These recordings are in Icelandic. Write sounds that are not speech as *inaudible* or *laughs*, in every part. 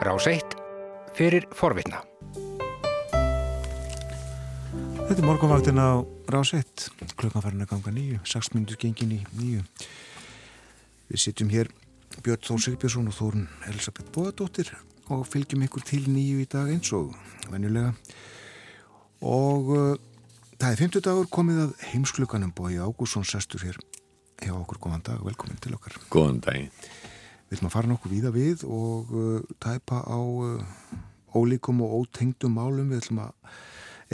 Rás 1 fyrir forvitna. Þetta er morgunvaktin á Rás 1. Klukkanfærinu ganga nýju, 6 minnur gengin í nýju. Við sitjum hér Björn Þór Sigbjörnsson og Þórun Elisabeth Bóðardóttir og fylgjum ykkur til nýju í dag eins og venjulega. Og uh, það er 50 dagur komið að heimsklukanum bói Ágússon sestur hér hjá okkur. Góðan dag, velkomin til okkar. Góðan dag. Við ætlum að fara nokkuð víða við og uh, tæpa á uh, ólíkum og ótengdum málum. Við ætlum að,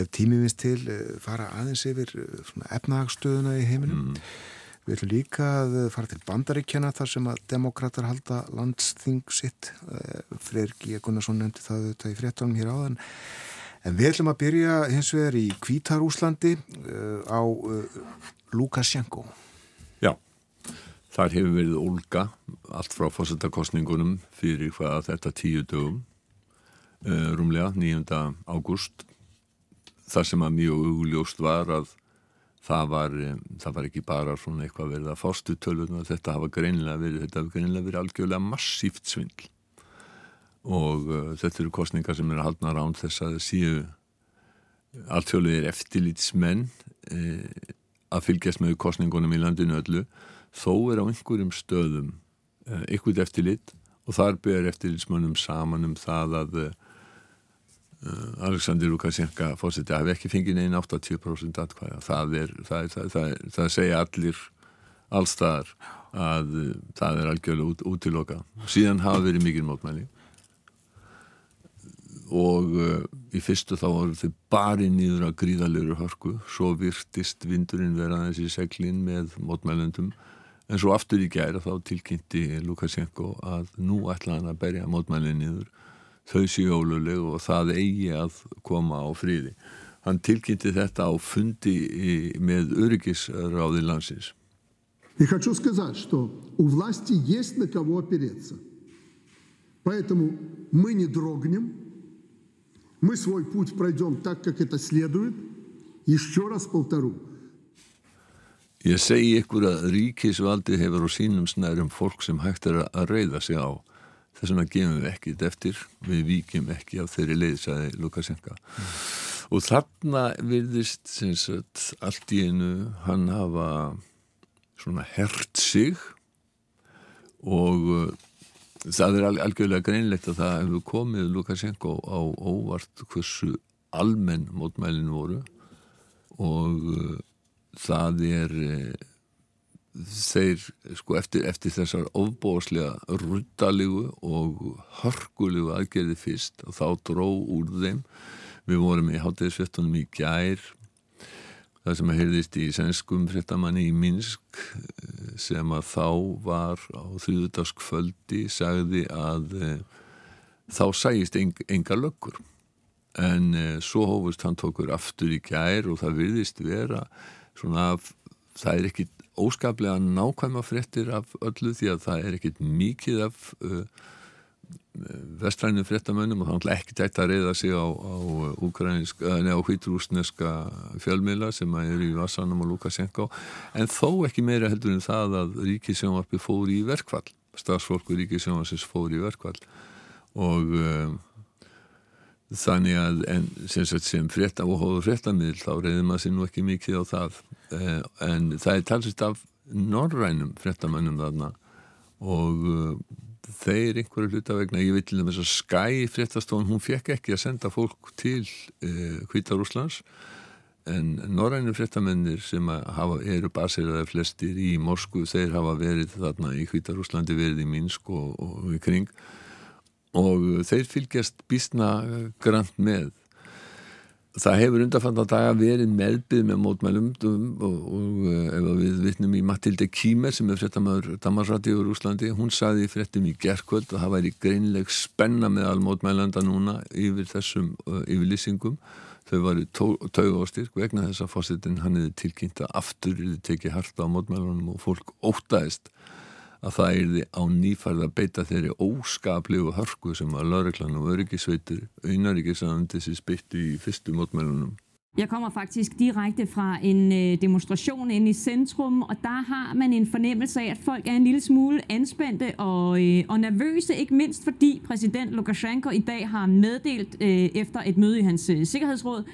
ef tími vinst til, uh, fara aðeins yfir uh, efnahagstöðuna í heiminum. Mm. Við ætlum líka að fara til bandaríkjana þar sem að demokrater halda landsþing sitt. Uh, Freyr G. Gunnarsson nefndi það þetta í fréttanum hér áðan. En við ætlum að byrja hins vegar í Kvítarúslandi uh, á uh, Lukashenko. Þar hefur verið Olga, allt frá fórsetakostningunum fyrir hvað þetta tíu dögum, uh, rúmlega 9. ágúst, þar sem að mjög augljóst var að það var, um, það var ekki bara svona eitthvað verið að fástu tölvun og þetta hafa greinilega verið, þetta hafa greinilega verið algjörlega massíft svindl og uh, þetta eru kostningar sem er að haldna ránt þess að síu alltfjóðlega eftirlýtsmenn uh, að fylgjast með kostningunum í landinu öllu þó er á einhverjum stöðum ykkur eftirlit og þar ber eftirlitsmönnum saman um það að uh, Alexander Lukashenka fórseti hafi ekki fengið neina 80% atkvæða. Það, er, það, það, það, það segja allir allstaðar að uh, það er algjörlega út, útiloka síðan hafa verið mikil mótmæli og uh, í fyrstu þá voru þau bari nýður að gríðalegur hörku. Svo virtist vindurinn vera þessi seglin með mótmælendum en svo aftur í gæra þá tilkynnti Lukashenko að nú ætla hann að berja mótmælinn nýður þau séu óluleg og það eigi að koma á fríði hann tilkynnti þetta á fundi í, með öryggisráði landsins И хочу сказать, что у власти есть на кого опереться. Поэтому мы не дрогнем, мы свой путь пройдем так, как это следует. Еще раз повторю. Ég segi ykkur að ríkisvaldi hefur á sínum snærum fólk sem hægt er að reyða sig á. Þess vegna gefum við ekkit eftir, við víkjum ekki af þeirri leið, sagði Lukashenka. Mm. Og þarna virðist sagt, allt í einu hann hafa svona hert sig og uh, það er algjörlega greinlegt að það hefur komið Lukashenko á óvart hversu almenn mótmælinn voru og uh, það er uh, þeir sko eftir, eftir þessar ofbóðslega ruddalegu og hörgulegu aðgerði fyrst og þá dró úr þeim. Við vorum í háttegisvettunum í gær það sem að heyrðist í sænskum fréttamanni í Minsk sem að þá var á þrjúðudagskvöldi sagði að e, þá sæist eng, enga löggur. En e, svo hófust hann tókur aftur í gær og það virðist vera svona að það er ekkit óskaplega nákvæma fréttir af öllu því að það er ekkit mikið af uh, vestrænum fréttamönnum og þannig ekki tætt að reyða sig á, á, á hvítrúsneska fjölmiðla sem eru í Vassanum og Lukashenko en þó ekki meira heldur en það að Ríkisjónvarpi fór í verkvall stafsfólku Ríkisjónvarsins fór í verkvall og um, þannig að sem, sem frétta og hóður fréttamiðl þá reyðir maður sér nú ekki mikið á það. Eh, en það er talsist af norrænum fréttamönnum þarna og uh, þeir einhverju hluta vegna, ég veit til þess að Skye fréttastofn, hún fekk ekki að senda fólk til eh, en norrænir fréttamennir sem hafa, eru baseraði flestir í Moskú, þeir hafa verið þarna í Kvítarúslandi, verið í Minsk og, og í kring og þeir fylgjast bísna grann með Það hefur undanfann að daga verið meðbyð með mótmælum og, og, og ef við vittnum í Matilde Kímer sem er fréttamaður Damarsrati úr Úslandi, hún saði í fréttum í gerðkvöld og það væri greinleg spenna með all mótmælanda núna yfir þessum uh, yfirlýsingum. Þau varu tauga á styrk vegna þess að fórsetin hann hefði tilkynnt að aftur hefði tekið harta á mótmælunum og fólk ótaðist að það erði á nýfærð að beita þeirri óskaplegu hörku sem að lauriklan og öryggisveitur auðnaríkisanandi sér spyttu í fyrstu mótmælunum. Jeg kommer faktisk direkte fra en øh, demonstration inde i centrum, og der har man en fornemmelse af, at folk er en lille smule anspændte og, øh, og nervøse, ikke mindst fordi præsident Lukashenko i dag har meddelt øh, efter et møde i hans øh, sikkerhedsråd,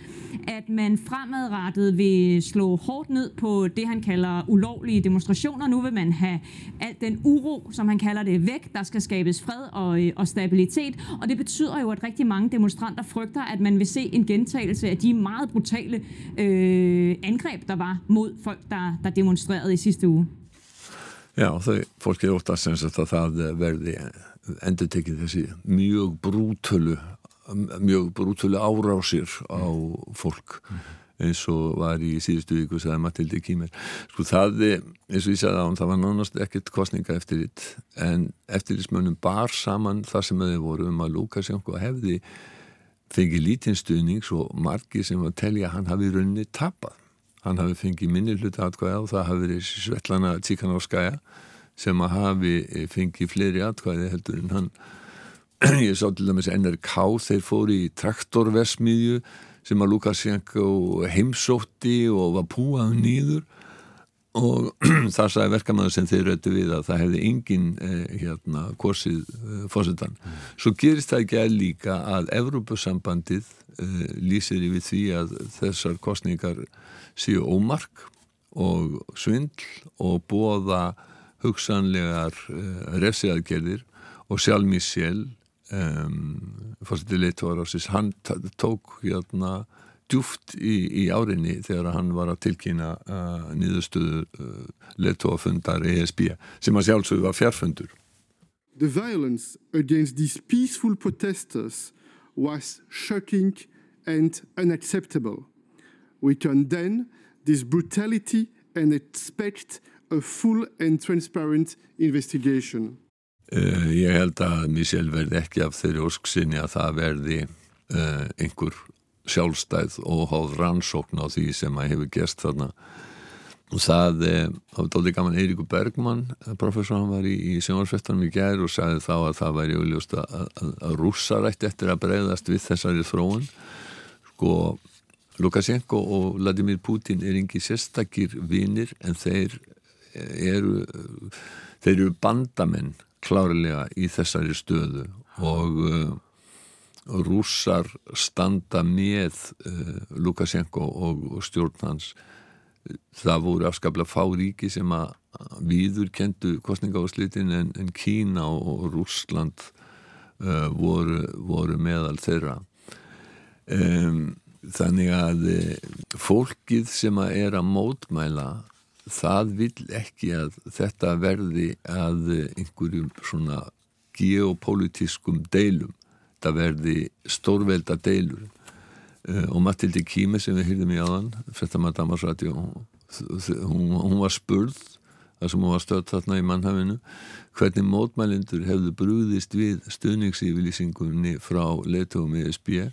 at man fremadrettet vil slå hårdt ned på det, han kalder ulovlige demonstrationer. Nu vil man have alt den uro, som han kalder det, væk. Der skal skabes fred og, øh, og stabilitet, og det betyder jo, at rigtig mange demonstranter frygter, at man vil se en gentagelse af de meget brutale brutale øh, angrep, der var mod folk, der, der demonstrerede i sidste uge. Já, þau, fólk er óttast sagt að það verði endur tekið þessi mjög brútölu mjög brútölu árásir á fólk eins og var í síðustu viku sagði Matildi Kímer sko það, eins og ég sagði á hann, það var nánast ekkert kostninga eftirlit en eftirlitsmönnum bar saman það sem þau voru um að Lukasjenko hefði fengið lítinstuðning svo margi sem að telja að hann hafi runni tapað. Hann hafi fengið minni hluti atkvæða og það hafi verið Svetlana Tíkanovskaja sem að hafi fengið fleiri atkvæði heldur en hann. *clears throat* Ég sá til dæmis NRK, þeir fóri í traktorversmiðju sem að Lukasjenko heimsótti og var púað nýður og *clears throat* það sagði verkamæður sem þeir röttu við að það hefði engin eh, hérna korsið eh, fósettan. Mm. Svo gerist það ekki að líka að Evrópusambandið eh, lýsir yfir því að þessar kostningar séu ómark og svindl og bóða hugsanlegar eh, refsiðaðgerðir og sjálf mér sjálf fórsetið leittóra á sís, hann tók hérna djúft í, í árinni þegar hann var að tilkýna uh, nýðustuðu uh, letóafundar ESB sem að sjálfsögðu var fjárfundur. The violence against these peaceful protesters was shocking and unacceptable. We condemn this brutality and expect a full and transparent investigation. Uh, ég held að Michel verði ekki af þeirri ósksinni að það verði uh, einhver sjálfstæð og háð rannsókn á því sem að hefur gerst þarna. Og það var dóttir gaman. Eiríku Bergman professor hann var í, í sjónarsvettanum í gær og sagði þá að það væri auðljóst að, að, að rússarætt eftir að breyðast við þessari þróun. Sko Lukashenko og Vladimir Putin er engi sérstakir vinir en þeir eru þeir eru bandamenn klárlega í þessari stöðu og rússar standa með uh, Lukashenko og, stjórn hans. Það voru afskaplega fá ríki sem að viður kentu kostningáðslitin en, en Kína og, Rússland uh, voru, voru meðal þeirra. Um, þannig að uh, fólkið sem að er að mótmæla það vil ekki að þetta verði að einhverjum svona geopolítiskum deilum þetta verði stórvelda deilur uh, og Matildi Kíme sem við hýrðum í aðan frettamætt Damarsradio hún, hún var spurð þar sem hún var stöðt þarna í mannhafinu hvernig mótmælindur hefðu brúðist við stöðningsífylýsingunni frá leitugum ESB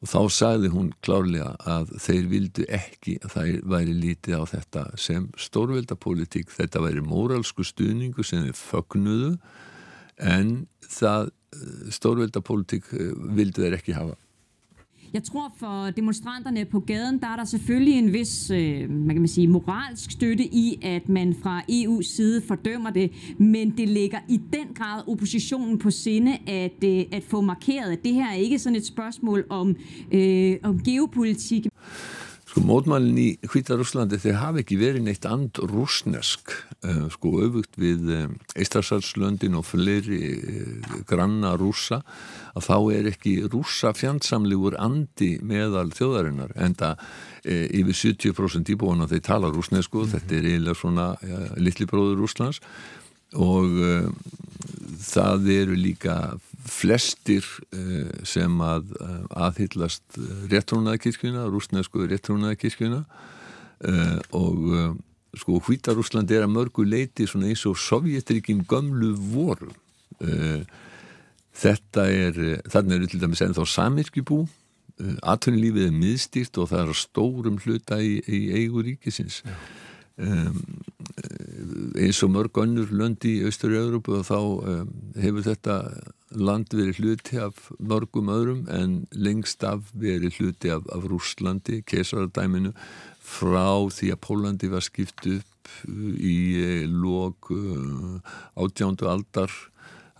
og þá sagði hún klárlega að þeir vildu ekki að það væri lítið á þetta sem stórveldapolitík þetta væri móralsku stuðningu sem þeir fögnuðu en það stórveldapolitik eh, vildu þeir ekki hafa. Jeg tror for demonstranterne på gaden, der er der selvfølgelig en vis øh, man kan man sige, moralsk støtte i, at man fra EU's side fordømmer det, men det ligger i den grad oppositionen på sinde at, øh, at få markeret, at det her er ikke sådan et spørgsmål om, øh, om geopolitik. Sko mótmælinn í Hvítarúslandi þeir hafi ekki verið neitt and rúsnesk uh, sko auðvugt við um, Eistrasarslöndin og fleiri uh, granna rúsa að þá er ekki rúsa fjandsamlegur andi meðal þjóðarinnar en það uh, yfir 70% íbúana þeir tala rúsnesku mm -hmm. þetta er eiginlega svona litli bróður Rúslands og það eru líka flestir uh, sem að uh, aðhyllast réttrúnaðakirkjuna, rúsnesku réttrúnaðakirkjuna uh, og sko Hvítarúsland er að mörgu leiti svona eins og Sovjetrikin gömlu voru þetta er þarna eru til dæmis ennþá samirkjubú atvinnulífið er miðstýrt og það er stórum hluta í, í eiguríkisins Já Um, eins og mörg önnur lönd í Austur-Európu og þá um, hefur þetta land verið hluti af mörgum öðrum en lengst af verið hluti af, af Rúslandi, kesaradæminu frá því að Pólandi var skipt upp í eh, lók átjándu aldar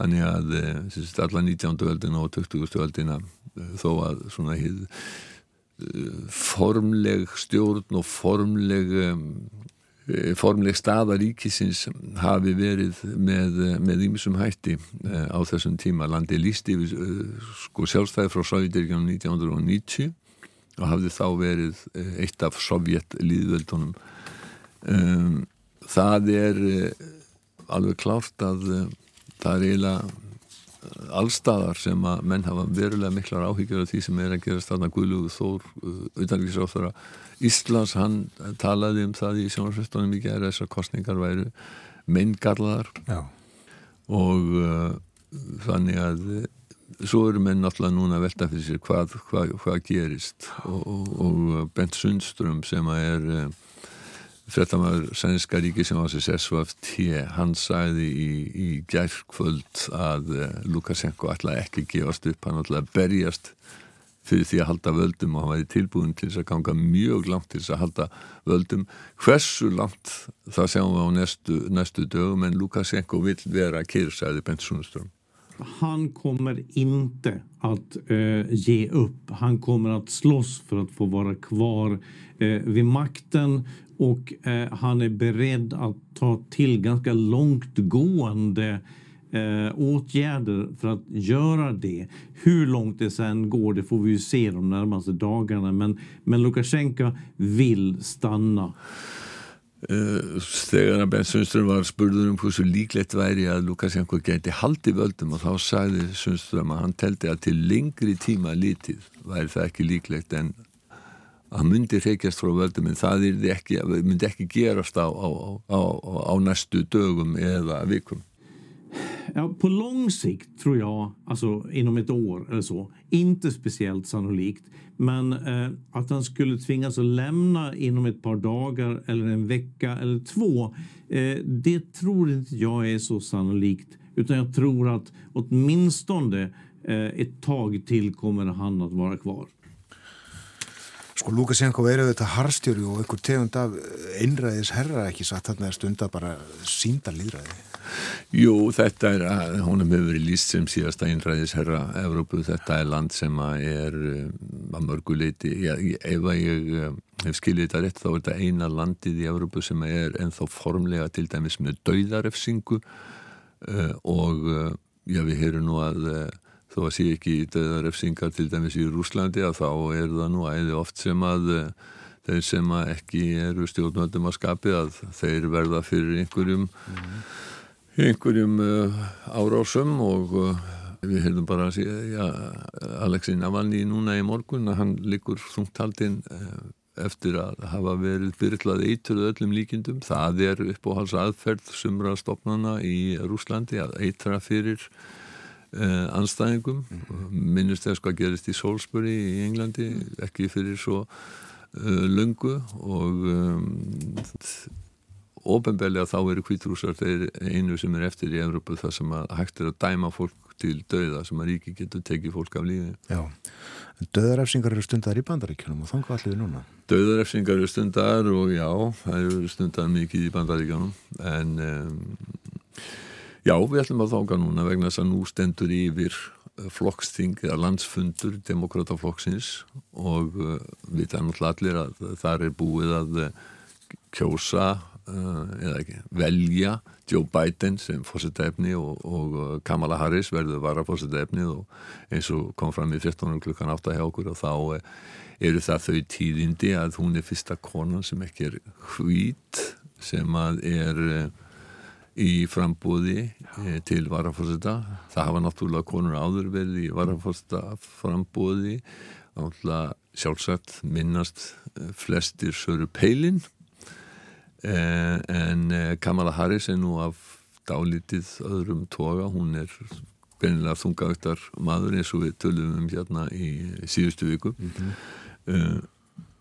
þannig að eh, allar 19. veldina og 20. veldina eh, þó að svona hið formleg stjórn og formleg Eh, formleg staða ríkisins hafi verið með, með ímsum hætti eh, á þessum tíma. Landi lísti eh, sko, sjálfstæði frá Sovjetirkjum 1990 og hafði þá verið eitt af Sovjet-líðvöldunum. Um, það er alveg klárt að það er eiginlega allstaðar sem að menn hafa verulega miklar áhyggjur af því sem er að gera staðna Guðlugu Þór utanvíkisráþara Íslands, hann talaði um það í sjónarsvöldunum í gerð þessar kostningar væru meingarlaðar og uh, þannig að uh, svo eru menn náttúrulega núna að velta fyrir sér hvað, hvað, hvað gerist. Og, og, og Bent Sundström sem að er uh, frettamæður sænska ríki sem var sér SVFT, hann sagði í, í gærkvöld að uh, Lukashenko ætlaði ekki gefast upp, hann ætlaði berjast fyrir því að halda völdum og hann væri tilbúin til þess að ganga mjög langt til þess að halda völdum hversu langt það sjáum við á næstu, næstu dögum en Lukashenko vill vera kyrsæði Bent Sunnström Han kommer inte att uh, ge upp. Han kommer att slåss för att få vara kvar uh, vid makten och eh, han är beredd att ta till ganska långtgående eh, åtgärder för att göra det. Hur långt det sen går det får vi ju se de närmaste dagarna men, men Lukasjenko vill stanna. Þegar að Ben Sundström var spurður um hversu líklegt væri að Lukashenko geti haldi völdum og þá sagði Sundström að hann teldi að til lengri tíma lítið væri það ekki líklegt en að myndi reykjast frá völdum en það ekki, myndi ekki gerast á, á, á, á nästu dögum eða vikum Ja, på lång sikt tror jag, alltså inom ett år eller så, inte speciellt sannolikt. Men eh, att han skulle tvingas att lämna inom ett par dagar eller en vecka eller två, eh, det tror inte jag är så sannolikt. Utan jag tror att åtminstone eh, ett tag till kommer han att vara kvar. Sko Lukashenko er auðvitað harstjóri og einhver tegund af einræðis herra ekki satt þarna stund að bara sínda líðræði. Jú, þetta er, hún hefur verið líst sem síðasta einræðisherra Evrópu, þetta er land sem er um, að mörguleiti, ef að ég hef skiljið þetta rétt þá er þetta eina landið í Evrópu sem er enþá formlega til dæmis með dauðarefsingu og já við heyrum nú að þó að sé ekki dauðarefsingar til dæmis í Rúslandi að þá er það nú æði oft sem að þeir sem að ekki eru stjórnvöldum að skapi að þeir verða fyrir einhverjum mm einhverjum uh, árásum og uh, við heyrðum bara að segja Alexei Navalny núna í morgun að hann likur þungtaldinn uh, eftir að hafa verið byrjlað eitruð öllum líkindum. Það er uppáhals aðferð sumra stopnana í Rúslandi að eitra fyrir uh, anstæðingum. Mm. Minnust þess hvað gerist í Salisbury í Englandi, ekki fyrir svo uh, lungu og um, ofinbelja þá eru kvítrúsar þeir einu sem er eftir í Evrópu þar sem að hægt er að dæma fólk til döða sem að ríki getur tekið fólk af lífi Já, en döðarefsingar eru stundar í bandaríkjunum og þannig allir núna Döðarefsingar eru stundar og já það eru stundar mikið í bandaríkjunum en um, já, við ætlum að þáka núna vegna þess að nú stendur yfir flokksting eða landsfundur demokrataflokksins og uh, við þannig allir að þar er búið að uh, kjósa Eh, eða ekki, velja Joe Biden sem fórsetæfni og, og eh, Kamala Harris verður varafórsetæfni og eins og kom fram í 14. klukkan 8 hjá okkur og þá eh, eru það þau tíðindi að hún er fyrsta konan sem ekki er hvít sem að er í frambúði til varafórseta það hafa náttúrulega konur áður verið í varafórseta frambúði sjálfsagt minnast flestir Söru Peilin. Eh, en eh, Kamala Harris er nú af dálítið öðrum toga, hún er beinilega þungaugtar maður eins og við tölum um hérna í síðustu viku. Mm -hmm.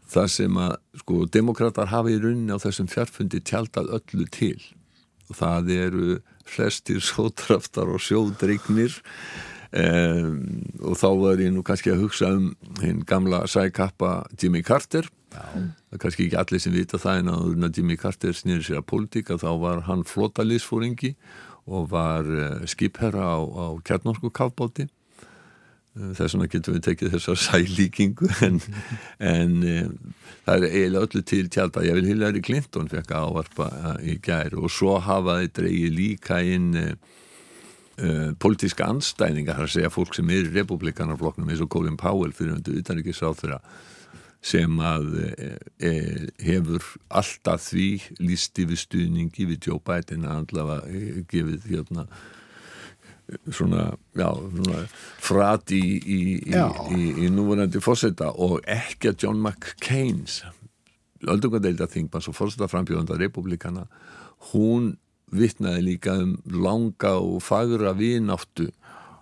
það sem að sko, demokrater hafa í rauninni á þessum fjarfundi tjaldað öllu til það eru flestir *laughs* sótraftar og sjódreignir um, og þá var ég nú kannski að hugsa um hinn gamla sækappa Jimmy Carter. Það er kannski ekki allir sem vita það en að Jimmy Carter snýri sér að pólitíka þá var hann flotaliðsfóringi og var uh, skipherra á, á kjarnorsku kafbóti þess vegna getum við tekið þessar *laughs* sælíkingu en, en um, það er eiginlega öllu til tjálta ég vil Hillary Clinton fekk að ávarpa í gær og svo hafaði dreigi líka inn uh, uh, politíska anstæninga þar að segja fólk sem er republikanarflokknum eins og Colin Powell fyrir undir utanrikiðsráð þeirra sem að e, e, hefur alltaf því lísti við stuðningi við Joe Biden að allavega e, gefið hérna svona, já, svona frat í, í, í, í núverandi fórseta og ekki að John McCain öldungadeilda þingmann og fórseta frambjóðanda republikana hún vittnaði líka um langa og fagra vináttu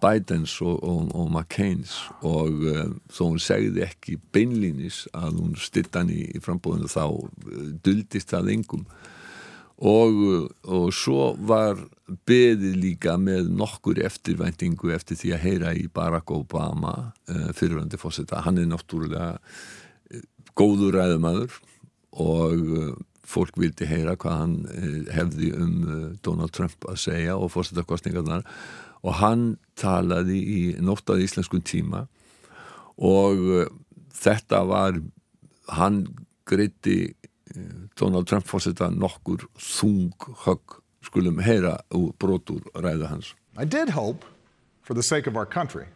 Bidens og, og, og McCains og um, þó hún segði ekki beinlínis að hún stytta hann í, frambóðinu þá uh, duldist það engum og, og svo var beðið líka með nokkur eftirvæntingu eftir því að heyra í Barack Obama uh, fyrirvændi fósita, hann er náttúrulega uh, góður ræðumæður og uh, fólk vildi heyra hvað hann hefði um Donald Trump að segja og fósita kostningarnar og hann talaði í nótt á íslenskun tíma og þetta var hann greiti uh, Donald Trump nokkur þung högg skulum heyra brotur ræðu hans I did hope for the sake of our country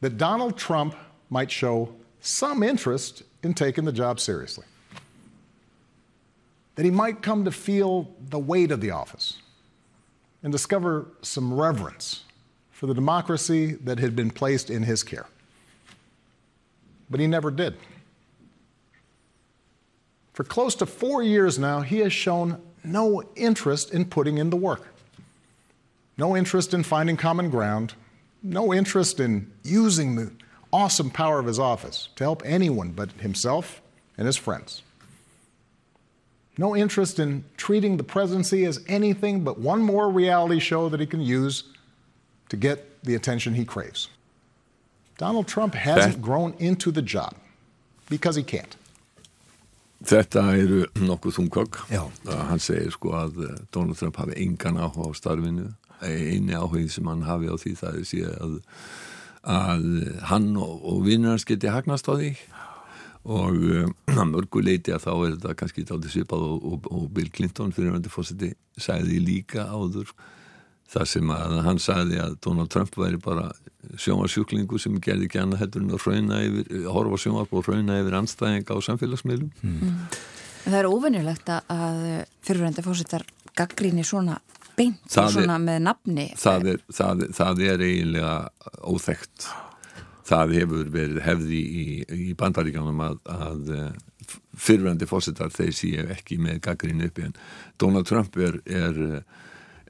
that Donald Trump might show some interest in taking the job seriously that he might come to feel the weight of the office and discover some reverence for the democracy that had been placed in his care. But he never did. For close to four years now, he has shown no interest in putting in the work, no interest in finding common ground, no interest in using the awesome power of his office to help anyone but himself and his friends no interest in treating the presidency as anything but one more reality show that he can use to get the attention he craves. Donald Trump hasn't That- grown into the job because he can't. Þetta eru nokkuð þungkokk hann segir sko að eh, Donald Trump hafi engan áhuga á starfinu. Eini áhugin sem hann hafi á því það er síðan að, að hann og, og vinnur hans geti hagnast á því. Og um, að mörguleiti að þá er þetta kannski taldið svipað og, og, og Bill Clinton fyrir hann til fórseti sagði líka áður þar sem að hann sagði að Donald Trump væri bara sjómarsjúklingu sem gerði ekki annað heldur en að hrauna yfir, horfa sjómarp og hrauna yfir anstæðinga á samfélagsmiðlum. Mm. Það er óvinnilegt að fyrirvændi fórsettar gaggríni svona beint og svona er, með nafni. það er, það, það er eiginlega óþægt það hefur verið hefði í, í bandaríkanum að, að eh, fyrirvændi fórsetar þeir séu ekki með gaggrín uppi en Donald Trump er,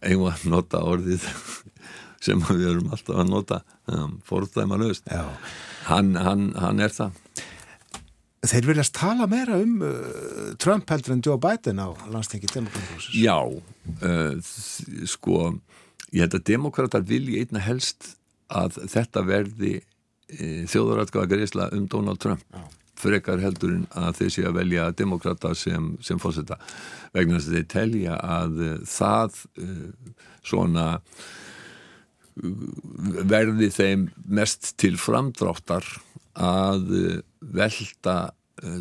einhvað að nota orðið *laughs* sem við erum alltaf að nota um, fórstæma löst hann, hann, hann er það. Þeir viljast tala meira um uh, Trump heldur en Joe Biden á landstingi demokratúsis Já, uh, sko ég held að demokrata vilji einna helst að þetta verði e, þjóðuratkaða greiðsla um Donald Trump. Já. Frekar heldurinn að þeir sé að velja demokrata sem, sem fórseta vegna þess að þeir telja að uh, það uh, svona verði þeim mest til framdráttar að velta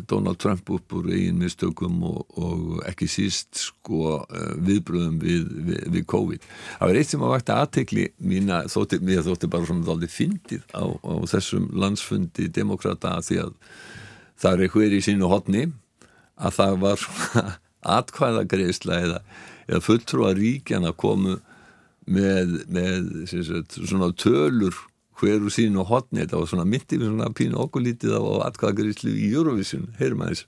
Donald Trump upp úr eigin mistökum og, og ekki síst sko viðbröðum við, við, við COVID. Það var eitt sem að vakta aðtekli mína, þótti, mér þótti bara svona aldrei fyndið á, á þessum landsfundi demokrata því að það er eitthvað í sínu hodni að það var *laughs* atkvæðagreisla eða, eða fulltrúa ríkjana komu með, með sagt, svona tölur hver úr sínu hotni, þetta var svona myndi við svona pínu okkur lítið á atkvæðagreislu í Eurovision, heyrum aðeins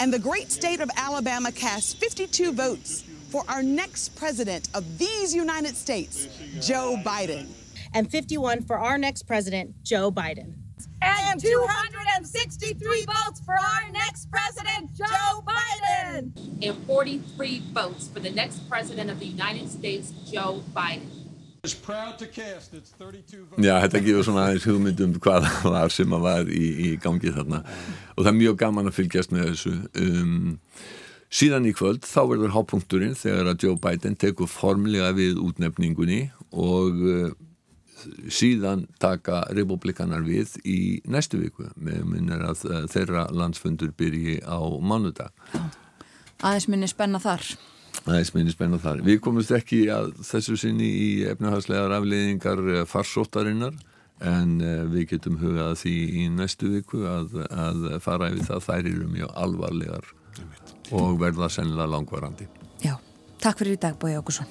And the great state of Alabama cast 52 votes for our next president of these United States, Joe Biden. And 51 for our next president, Joe Biden. And 263 votes for our next president, Joe Biden. And 43 votes for the next president of the United States, Joe Biden. Já, þetta gefur svona aðeins hugmyndum hvað það var sem að var í, í gangi þarna og það er mjög gaman að fylgjast með þessu um, síðan í kvöld þá verður hápunkturinn þegar að Joe Biden tekur formlega við útnefningunni og uh, síðan taka republikanar við í næstu viku með minnir að uh, þeirra landsfundur byrji á mánudag Aðeins minni spenna þar aðeins minni spenna þar. Við komumst ekki að þessu sinni í efnahagslegar afleiðingar eh, farsóttarinnar en eh, við getum hugað því í næstu viku að, að fara yfir það þær eru mjög alvarlegar og verða sennilega langvarandi. Já, takk fyrir í dag Bói Ákusson.